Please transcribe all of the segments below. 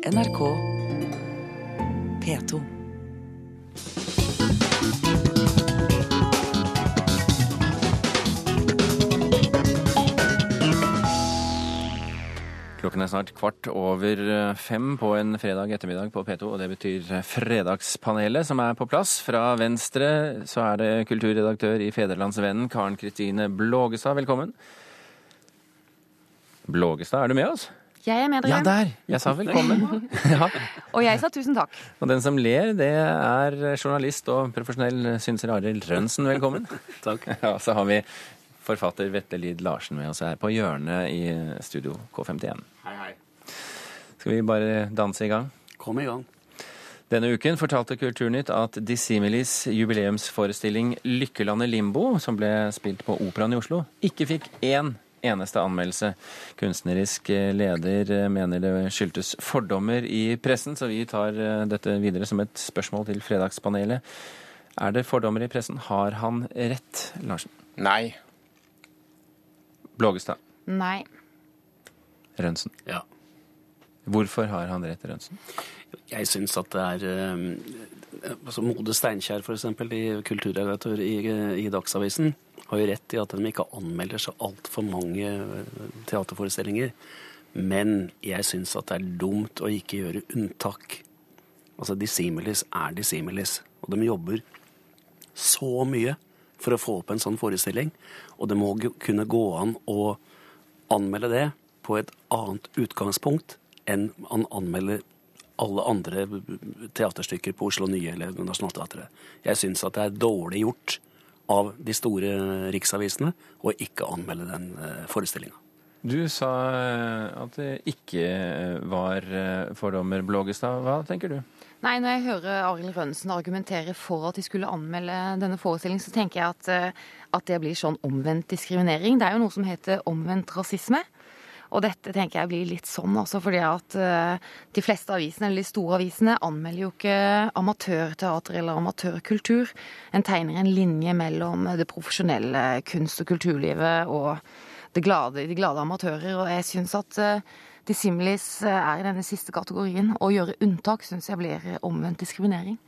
NRK P2. Klokken er snart kvart over eh, fem på en fredag ettermiddag på P2, og det betyr Fredagspanelet som er på plass. Fra venstre så er det kulturredaktør i Federlandsvennen Karen Kristine Blågestad, velkommen. Blågestad, er du med oss? Jeg er med dere. Ja, der! Jeg sa velkommen. ja. Og jeg sa tusen takk. Og den som ler, det er journalist og profesjonell synser Arild Rønsen, velkommen. Takk. Ja, så har vi forfatter Vetle Lid Larsen med oss her på hjørnet i studio K51. Hei, hei. Skal vi bare danse i gang? Kom i gang. Denne uken fortalte Kulturnytt at Dissimilis jubileumsforestilling 'Lykkelandet Limbo', som ble spilt på Operaen i Oslo, ikke fikk én eneste anmeldelse. Kunstnerisk leder mener det skyldtes fordommer i pressen, så vi tar eh, dette videre som et spørsmål til Fredagspanelet. Er det fordommer i pressen? Har han rett, Larsen? Nei. Blågestad? Nei. Rønsen? Ja. Hvorfor har han rett, Rønsen? Jeg syns at det er eh, altså Mode Steinkjer, f.eks., kulturredaktør i, i Dagsavisen, har jo rett i at de ikke anmelder så altfor mange eh, teaterforestillinger. Men jeg syns at det er dumt å ikke gjøre unntak. Altså, Dissimilis er Dissimilis, og de jobber så mye for å få opp en sånn forestilling. Og det må kunne gå an å anmelde det på et annet utgangspunkt enn man anmelder alle andre teaterstykker på Oslo Nye eller Nationaltheatret. Jeg syns at det er dårlig gjort av de store riksavisene og ikke anmelde den eh, forestillinga. Du sa eh, at det ikke eh, var fordommer, Blågestad. Hva tenker du? Nei, Når jeg hører Arild Rønnsen argumentere for at de skulle anmelde denne forestillingen, så tenker jeg at, at det blir sånn omvendt diskriminering. Det er jo noe som heter omvendt rasisme. Og dette tenker jeg blir litt sånn, også, fordi at eh, de fleste avisene, eller de store avisene, anmelder jo ikke amatørteater eller amatørkultur. En tegner en linje mellom det profesjonelle kunst- og kulturlivet og det glade, de glade amatører. Og jeg syns at uh, Dissimilis eh, er i denne siste kategorien. Å gjøre unntak syns jeg blir omvendt diskriminering.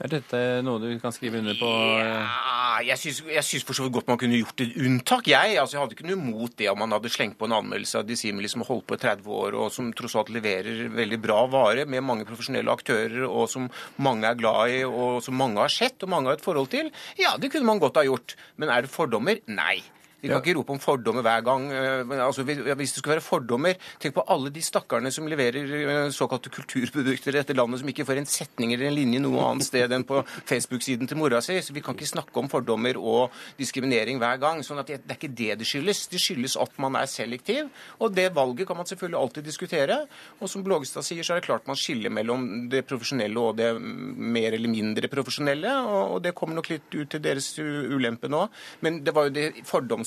Er dette noe du kan skrive under på? Ja, jeg syns for så vidt godt man kunne gjort et unntak, jeg. Altså, jeg hadde ikke noe imot det om man hadde slengt på en anmeldelse av Dissimili som har holdt på i 30 år, og som tross alt leverer veldig bra vare med mange profesjonelle aktører, og som mange er glad i, og som mange har sett og mange har et forhold til. Ja, det kunne man godt ha gjort. Men er det fordommer? Nei. Vi kan ikke rope om fordommer hver gang. eh, Altså, hvis det skulle være fordommer, tenk på alle de stakkarene som leverer eh, såkalte kulturprodukter i dette landet, som ikke får en setning eller en linje noe annet sted enn på Facebook-siden til mora si. Så vi kan ikke snakke om fordommer og diskriminering hver gang. sånn at det, det er ikke det det skyldes. Det skyldes at man er selektiv. Og det valget kan man selvfølgelig alltid diskutere. Og som Blågestad sier, så er det klart man skiller mellom det profesjonelle og det mer eller mindre profesjonelle. Og, og det kommer nok litt ut til deres ulempe nå. Men det var jo det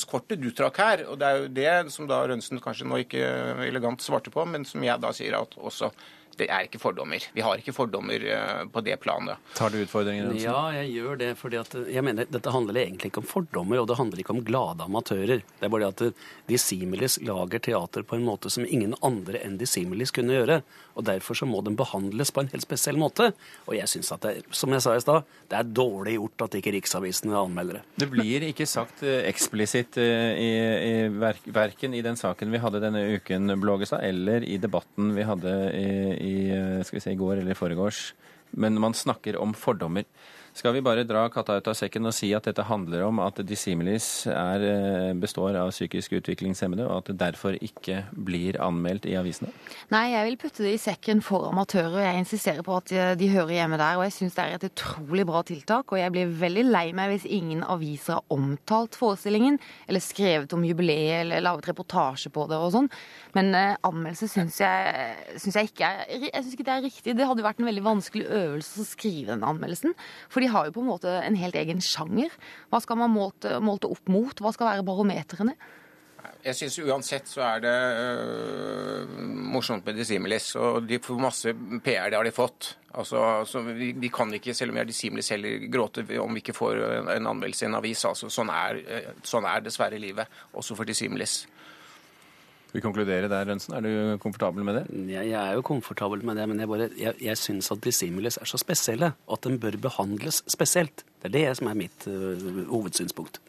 fordomskortet du trakk her. Og det er jo det som da Rønsen kanskje nå ikke elegant svarte på, men som jeg da sier at også det er ikke fordommer. Vi har ikke fordommer eh, på det planet. Tar du utfordringene? Ja, jeg gjør det, fordi at jeg mener dette handler egentlig ikke om fordommer, og det handler ikke om glade amatører. Det er bare det at De Similis lager teater på en måte som ingen andre enn De Similis kunne gjøre. Og derfor så må den behandles på en helt spesiell måte. Og jeg syns at det, som jeg sa i stad, det er dårlig gjort at ikke riksavisene anmelder det. Det blir ikke sagt eh, eksplisitt eh, i, i verk, verken i den saken vi hadde denne uken, Blågestad, eller i debatten vi hadde i, i eh, skal vi se, i går eller i foregårs. Men man snakker om fordommer. Skal vi bare dra katta ut av sekken og si at dette handler om at Dissimilis eh, består av psykisk utviklingshemmede, og at det derfor ikke blir anmeldt i avisene? Nei, jeg vil putte det i sekken for amatører. Jeg insisterer på at de, de hører hjemme der, og jeg syns det er et utrolig bra tiltak. Og jeg blir veldig lei meg hvis ingen aviser har omtalt forestillingen, eller skrevet om jubileet, eller laget reportasje på det og sånn. Men eh, anmeldelse syns jeg, synes jeg ikke er Jeg synes ikke det er riktig. Det hadde vært en veldig vanskelig øvelse å skrive den anmeldelsen. For de har jo på en måte en helt egen sjanger. Hva skal man målte, målte opp mot? Hva skal være barometrene? Jeg syns uansett så er det øh, morsomt med Dissimilis, og de får masse PR, det har de fått. Altså, altså vi, vi kan ikke, selv om vi er Dissimilis, heller gråte om vi ikke får en, en anmeldelse i en avis. Altså, sånn, er, øh, sånn er dessverre livet, også for Dissimilis. Skal vi konkludere der, Rønsen? Er du komfortabel med det? Jeg, jeg er jo komfortabel med det, men jeg, bare, jeg, jeg syns at dissimilis er så spesielle at den bør behandles spesielt. Det er det som er mitt uh, hovedsynspunkt.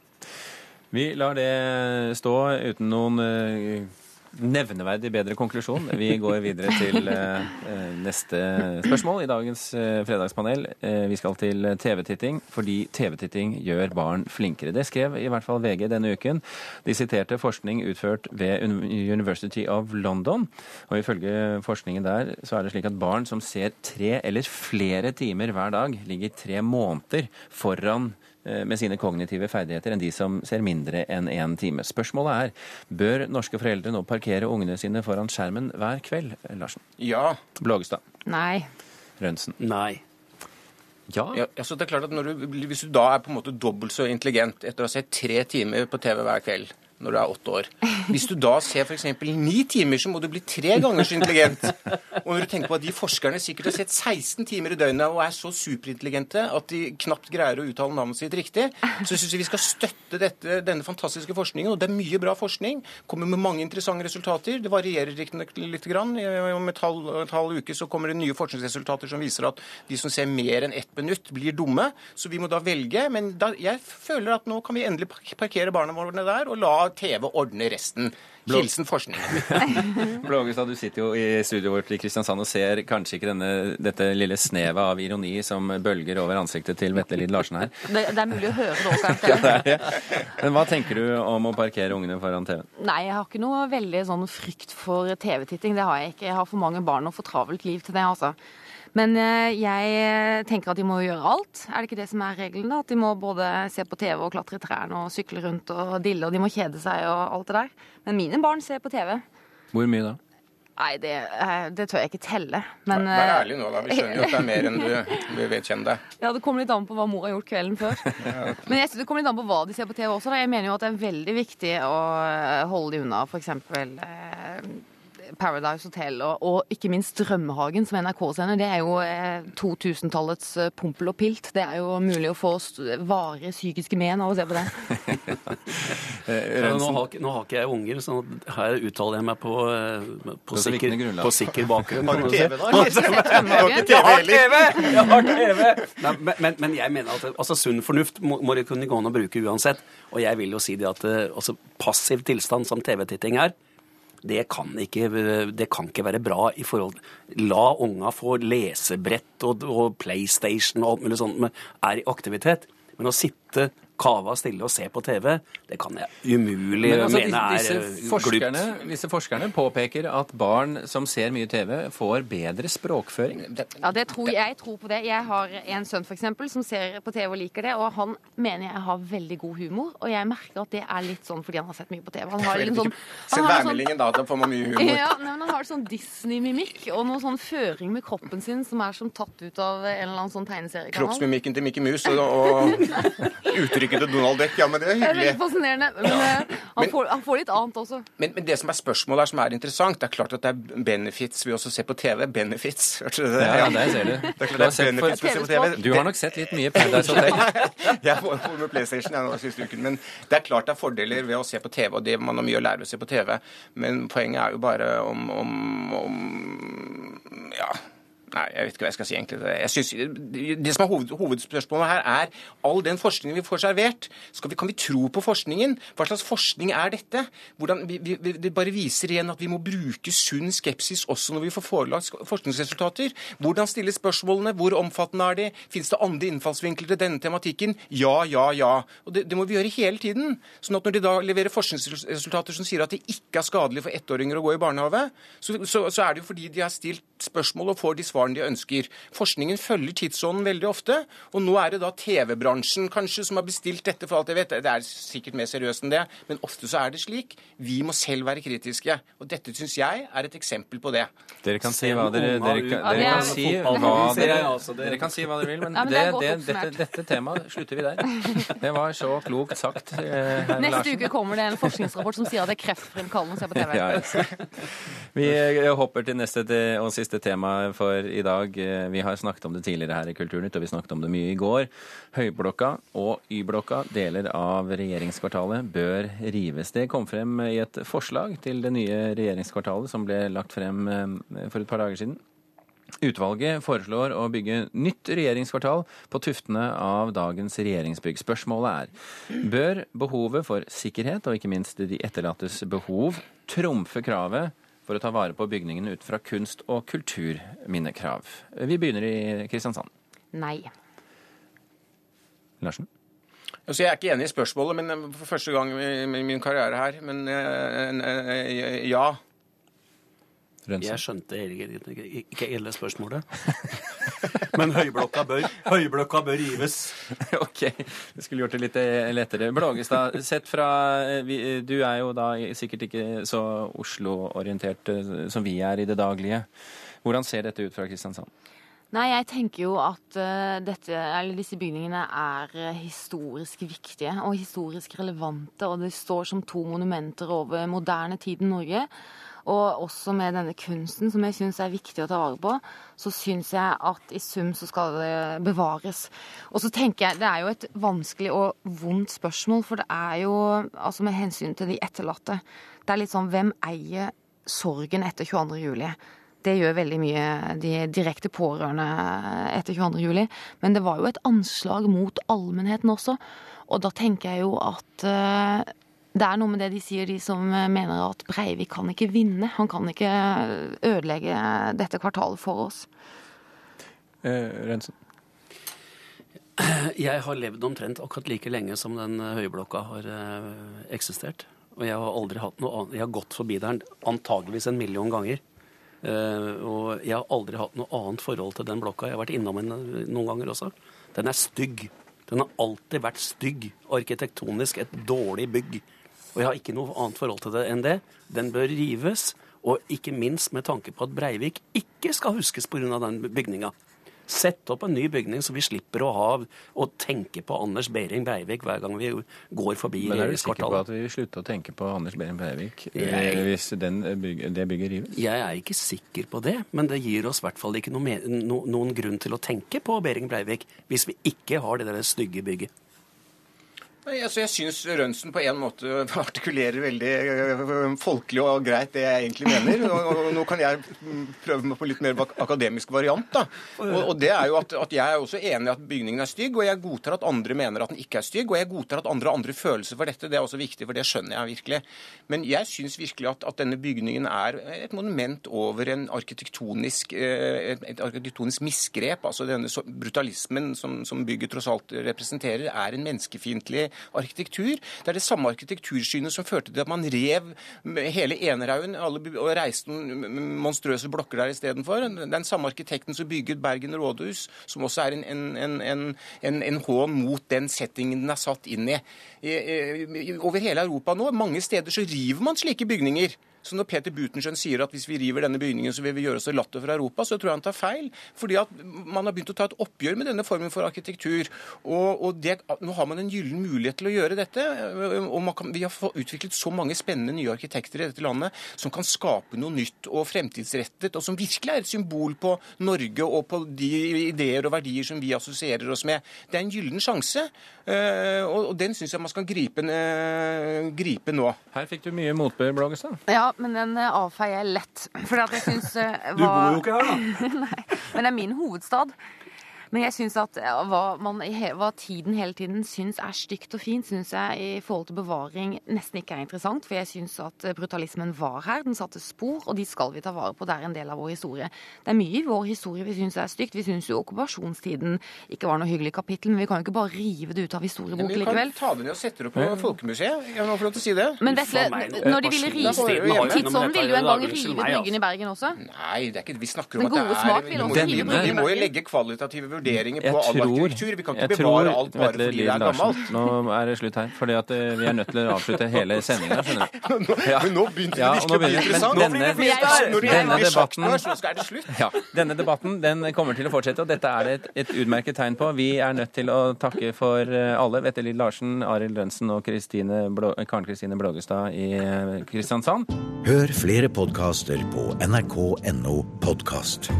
Vi lar det stå uten noen eh, nevneverdig bedre konklusjon. Vi går videre til eh, eh, neste spørsmål i dagens eh, fredagspanel. Vi skal til TV-titting, fordi TV-titting gjør barn flinkere. Det skrev i hvert fall VG denne uken. De siterte forskning utført ved University of London. Og ifølge forskningen der så er det slik at barn som ser tre eller flere timer hver dag, ligger tre måneder foran med sine kognitive ferdigheter enn de som ser mindre enn én time. Spørsmålet er bør norske foreldre nå parkere ungene sine foran skjermen hver kveld? Larsen. Ja. Blågestad. Nei. Rønsen. Nei. Ja. ja altså det er klart at når du, Hvis du da er på en måte dobbelt så intelligent etter å ha sett tre timer på TV hver kveld når du er åtte år Hvis du da ser f.eks. ni timer, så må du bli tre ganger så intelligent. Og når du tenker på at de forskerne sikkert har sett 16 timer i døgnet og er så superintelligente at de knapt greier å uttale navnet sitt riktig, så syns jeg vi skal støtte dette, denne fantastiske forskningen. Og det er mye bra forskning. Kommer med mange interessante resultater. Det varierer riktignok litt. Grann. Om et halv, et halv uke så kommer det nye forskningsresultater som viser at de som ser mer enn ett minutt, blir dumme. Så vi må da velge. Men da, jeg føler at nå kan vi endelig parkere barna våre der og la TV ordne resten. Hilsen forskningen. Blågestad, du sitter jo i studioet vårt i Kristiansand og ser kanskje ikke denne, dette lille snevet av ironi som bølger over ansiktet til Vetle Lid Larsen her. Det, det er mulig å høre det òg, Ja, kanskje. det det. Men hva tenker du om å parkere ungene foran TV-en? Nei, jeg har ikke noe veldig sånn frykt for TV-titting. Det har jeg ikke. Jeg har for mange barn og for travelt liv til det, altså. Men eh, jeg tenker at de må gjøre alt. Er det ikke det som er regelen? da? At de må både se på TV og klatre i trærne og sykle rundt og dille, og de må kjede seg og alt det der. Men mine barn ser på TV. Hvor mye da? Nei, det, eh, det tør jeg ikke telle. Men Vær eh, ærlig nå, da. Vi skjønner jo at det er mer enn du, du kjenne deg. Ja, Det kommer litt an på hva mor har gjort kvelden før. Men jeg synes det kommer litt an på hva de ser på TV også. Da. Jeg mener jo at det er veldig viktig å eh, holde de unna f.eks. Eh, Paradise Hotel og, og ikke minst Drømmehagen, som NRK sender. Det er jo eh, 2000-tallets eh, Pompel og Pilt. Det er jo mulig å få varige psykiske men av å se på det. Eh, Ja, nå, har, nå har ikke jeg unger, så her uttaler jeg meg på, eh, på, På sikker, på sikker bakgrunn. Har du. TV, da? Drømmehagen. TV. Jeg har TV! Nei, men, men, men jeg mener at altså, sunn fornuft må, må det kunne gå an å bruke uansett. Og jeg vil jo si det at eh, altså, passiv tilstand som TV-titting er, det kan, ikke, det kan ikke være bra i forhold La unga få lesebrett og, og PlayStation og alt mulig sånt men er i aktivitet. Men å sitte kava stille og se på TV, det kan jeg umulig Men altså, mene er disse, forskerne, glupt. disse forskerne påpeker at barn som ser mye TV, får bedre språkføring. Ja, det tror, jeg tror på det. Jeg har en sønn for eksempel, som ser på TV og liker det, og han mener jeg har veldig god humor. Og jeg merker at det er litt sånn fordi han har sett mye på TV. Han har litt sånn, Se sånn værmeldingen, da. Da får man mye humor. ja, nei, men Han har sånn Disney-mimikk og noe sånn føring med kroppen sin som er som tatt ut av en eller annen sånn tegneseriekanal. Kroppsmimikken til Mickey Mouse og, og uttrykket til Donald Duck. Ja, men det er hyggelig. Det er veldig fascinerende. Men, eh, han, Men- får, han får litt annet også. Men, men det som er spørsmålet her som er interessant, det er klart at det er benefits vi også ser på TV. Benefits, hørte du det? Ja, det ser du. Det er Du klart har det er benefits vi ser på TV. Du har nok sett litt mye Paradise Hotel. Jeg får får med PlayStation jeg, nå siste uken. Men det er klart det er fordeler ved å se på TV, og det man har mye å lære ved å se på TV. Men poenget er jo bare om, om, om Ja. Nei, jeg vet ikke hva jeg skal si egentlig. Jeg synes, det som er hoved, hovedspørsmålet her, er all den forskningen vi får servert. Vi, kan vi tro på forskningen? Hva slags forskning er dette? Hvordan, vi, vi, det bare viser igjen at vi må bruke sunn skepsis også når vi får forelagt forskningsresultater. Hvordan stilles spørsmålene? Hvor omfattende er de? Fins det andre innfallsvinkler til denne tematikken? Ja, ja, ja. Og det, det må vi gjøre hele tiden. Sånn at når de da leverer forskningsresultater som sier at det ikke er skadelig for ettåringer å gå i barnehage, så, så, så er det jo fordi de har stilt spørsmål og får de svarene de ønsker. Forskningen følger tidsånden veldig ofte, og nå er det da TV-bransjen kanskje som har bestilt dette, for alt jeg vet. Det er sikkert mer seriøst enn det, men ofte så er det slik. Vi må selv være kritiske, og dette syns jeg er et eksempel på det. Dere kan si hva dere, dere, kan, dere er- kan si hva dere, dere kan si hva dere vil, men, Ja, men det det, det, dette, dette temaet slutter vi der. Det var så klokt sagt, eh, Neste Larsen. uke kommer det en forskningsrapport som sier at det er kreftfremkallende å se på TV. Ja, ja. Vi eh, hopper til neste og siste tema for i dag. Eh, vi har snakket om det tidligere her i Kulturnytt, og vi snakket om det mye i går. Høyblokka og Y-blokka, deler av regjeringskvartalet, bør rives. Det kom frem i et forslag til det nye regjeringskvartalet som ble lagt frem eh, for et par dager siden. Utvalget foreslår å bygge nytt regjeringskvartal på tuftene av dagens regjeringsbygg. Spørsmålet er bør behovet for sikkerhet og ikke minst de etterlattes behov trumfe kravet for å ta vare på bygningene ut fra kunst- og kulturminnekrav. Vi begynner i Kristiansand. Nei. Larsen? Altså, jeg er ikke enig i spørsmålet, men for første gang i min karriere her. Men ja. Rønsen. Jeg skjønte ikke hele spørsmålet. Men høyblokka bør, høyblokka bør rives. OK. Det skulle gjort det litt eh, lettere. Blågestad, sett fra eh, Du er jo da sikkert ikke så Oslo-orientert eh, som vi er i det daglige. Hvordan ser dette ut fra Kristiansand? Nei, jeg tenker jo at uh, dette, disse bygningene er historisk viktige og historisk relevante. Og det står som to monumenter over moderne tid i Norge. Og også med denne kunsten, som jeg syns er viktig å ta vare på, så syns jeg at i sum så skal det bevares. Og så tenker jeg, Det er jo et vanskelig og vondt spørsmål, for det er jo altså med hensyn til de etterlatte Det er litt sånn hvem eier sorgen etter 22. juli? Det gjør veldig mye de direkte pårørende etter 22. juli. Men det var jo et anslag mot allmennheten også. Og da tenker jeg jo at uh, det er noe med det de sier, de som mener at Breivik kan ikke vinne. Han kan ikke ødelegge dette kvartalet for oss. Eh, Rensen? Jeg har levd omtrent akkurat like lenge som den høyblokka har eh, eksistert. Og jeg har aldri hatt noe annet. Jeg har gått forbi der antageligvis en million ganger. Eh, og jeg har aldri hatt noe annet forhold til den blokka. Jeg har vært innom den noen ganger også. Den er stygg. Den har alltid vært stygg. Arkitektonisk et dårlig bygg. Og jeg har ikke noe annet forhold til det enn det. Den bør rives, og ikke minst med tanke på at Breivik ikke skal huskes pga. den bygninga. Sett opp en ny bygning, så vi slipper å ha å tenke på Anders Behring Breivik hver gang vi går forbi Men er du sikker på at vi vil slutte å tenke på Anders Behring Breivik eh, jeg, hvis den, eh, det bygget rives? Jeg er ikke sikker på det, men det gir oss i hvert fall ikke noe, no, noen grunn til å tenke på Behring Breivik hvis vi ikke har det der stygge bygget. Nei, altså Jeg syns Rønsen på en måte artikulerer veldig øh, folkelig og greit det jeg egentlig mener. Og, og Nå kan jeg prøve meg på litt mer akademisk variant. da. Og, og det er jo at, at, Jeg er også enig i at bygningen er stygg, og jeg godtar at andre mener at den ikke er stygg. Og jeg godtar at andre har andre følelser for dette. Det er også viktig, for det skjønner jeg virkelig. Men jeg syns virkelig at, at, denne bygningen er et monument over en arkitektonisk, øh, et, et arkitektonisk misgrep. Altså denne brutalismen som, som bygget tross alt representerer, er en menneskefiendtlig arkitektur. Det er det samme arkitektursynet som førte til at man rev hele Enerhaugen og reiste noen monstrøse blokker der istedenfor. Den samme arkitekten som bygget Bergen rådhus, som også er en, en, en, en hån mot den settingen den er satt inn i. Over hele Europa nå, mange steder så river man slike bygninger. Så når Peter Butenschøn sier at hvis vi river denne bygningen, så vil vi gjøre oss latter for Europa, så tror jeg han tar feil. Fordi at man har begynt å ta et oppgjør med denne formen for arkitektur. Og, og det, nå har man en gyllen mulighet til å gjøre dette. Og kan, vi har utviklet så mange spennende nye arkitekter i dette landet som kan skape noe nytt og fremtidsrettet, og som virkelig er et symbol på Norge og på de ideer og verdier som vi assosierer oss med. Det er en gyllen sjanse, eh, og den syns jeg man skal gripe, gripe nå. Her fikk du mye motbør, Blågestad. Ja, men den eh, avfeier jeg lett. For at jeg syns var... Du bor jo ikke her, da. Nei, men det er min hovedstad. Men jeg synes at hva, man, hva, tiden hele tiden syns er stygt og fint, syns jeg i forhold til bevaring nesten ikke er interessant. For jeg syns at brutalismen var her, den satte spor, og de skal vi ta vare på. Det er en del av vår historie. Det er mye i vår historie vi syns er stygt. Vi syns jo okkupasjonstiden ikke var noe hyggelig kapittel, men vi kan jo ikke bare rive det ut av historiebok likevel. Vi kan ta det ned og sette det på Folkemuseet. Jeg må få lov til å si det. Men Vesle, når de ville rive Tidsånden ville jo en gang rive Bryggen i Bergen også. Nei, det er ikke, vi snakker om at det er Vi må jo legge kvalitative vurderinger på all arkitektur. Vi kan ikke bevare alt bare fordi det er gammelt. Nå er det slutt her, fordi at eh, vi er nødt til å avslutte hele sendinga, skjønner du. Ja. Men nå begynte det virkelig å bli interessant. Denne, denne, debatten, ja, denne debatten den kommer til å fortsette, og dette er det et, et utmerket tegn på. Vi er nødt til å takke for eh, alle. Vette Lill Larsen, Arild Rønsen og Karen Kristine Blågestad i eh, Kristiansand. Hør flere podkaster på nrk.no podkast.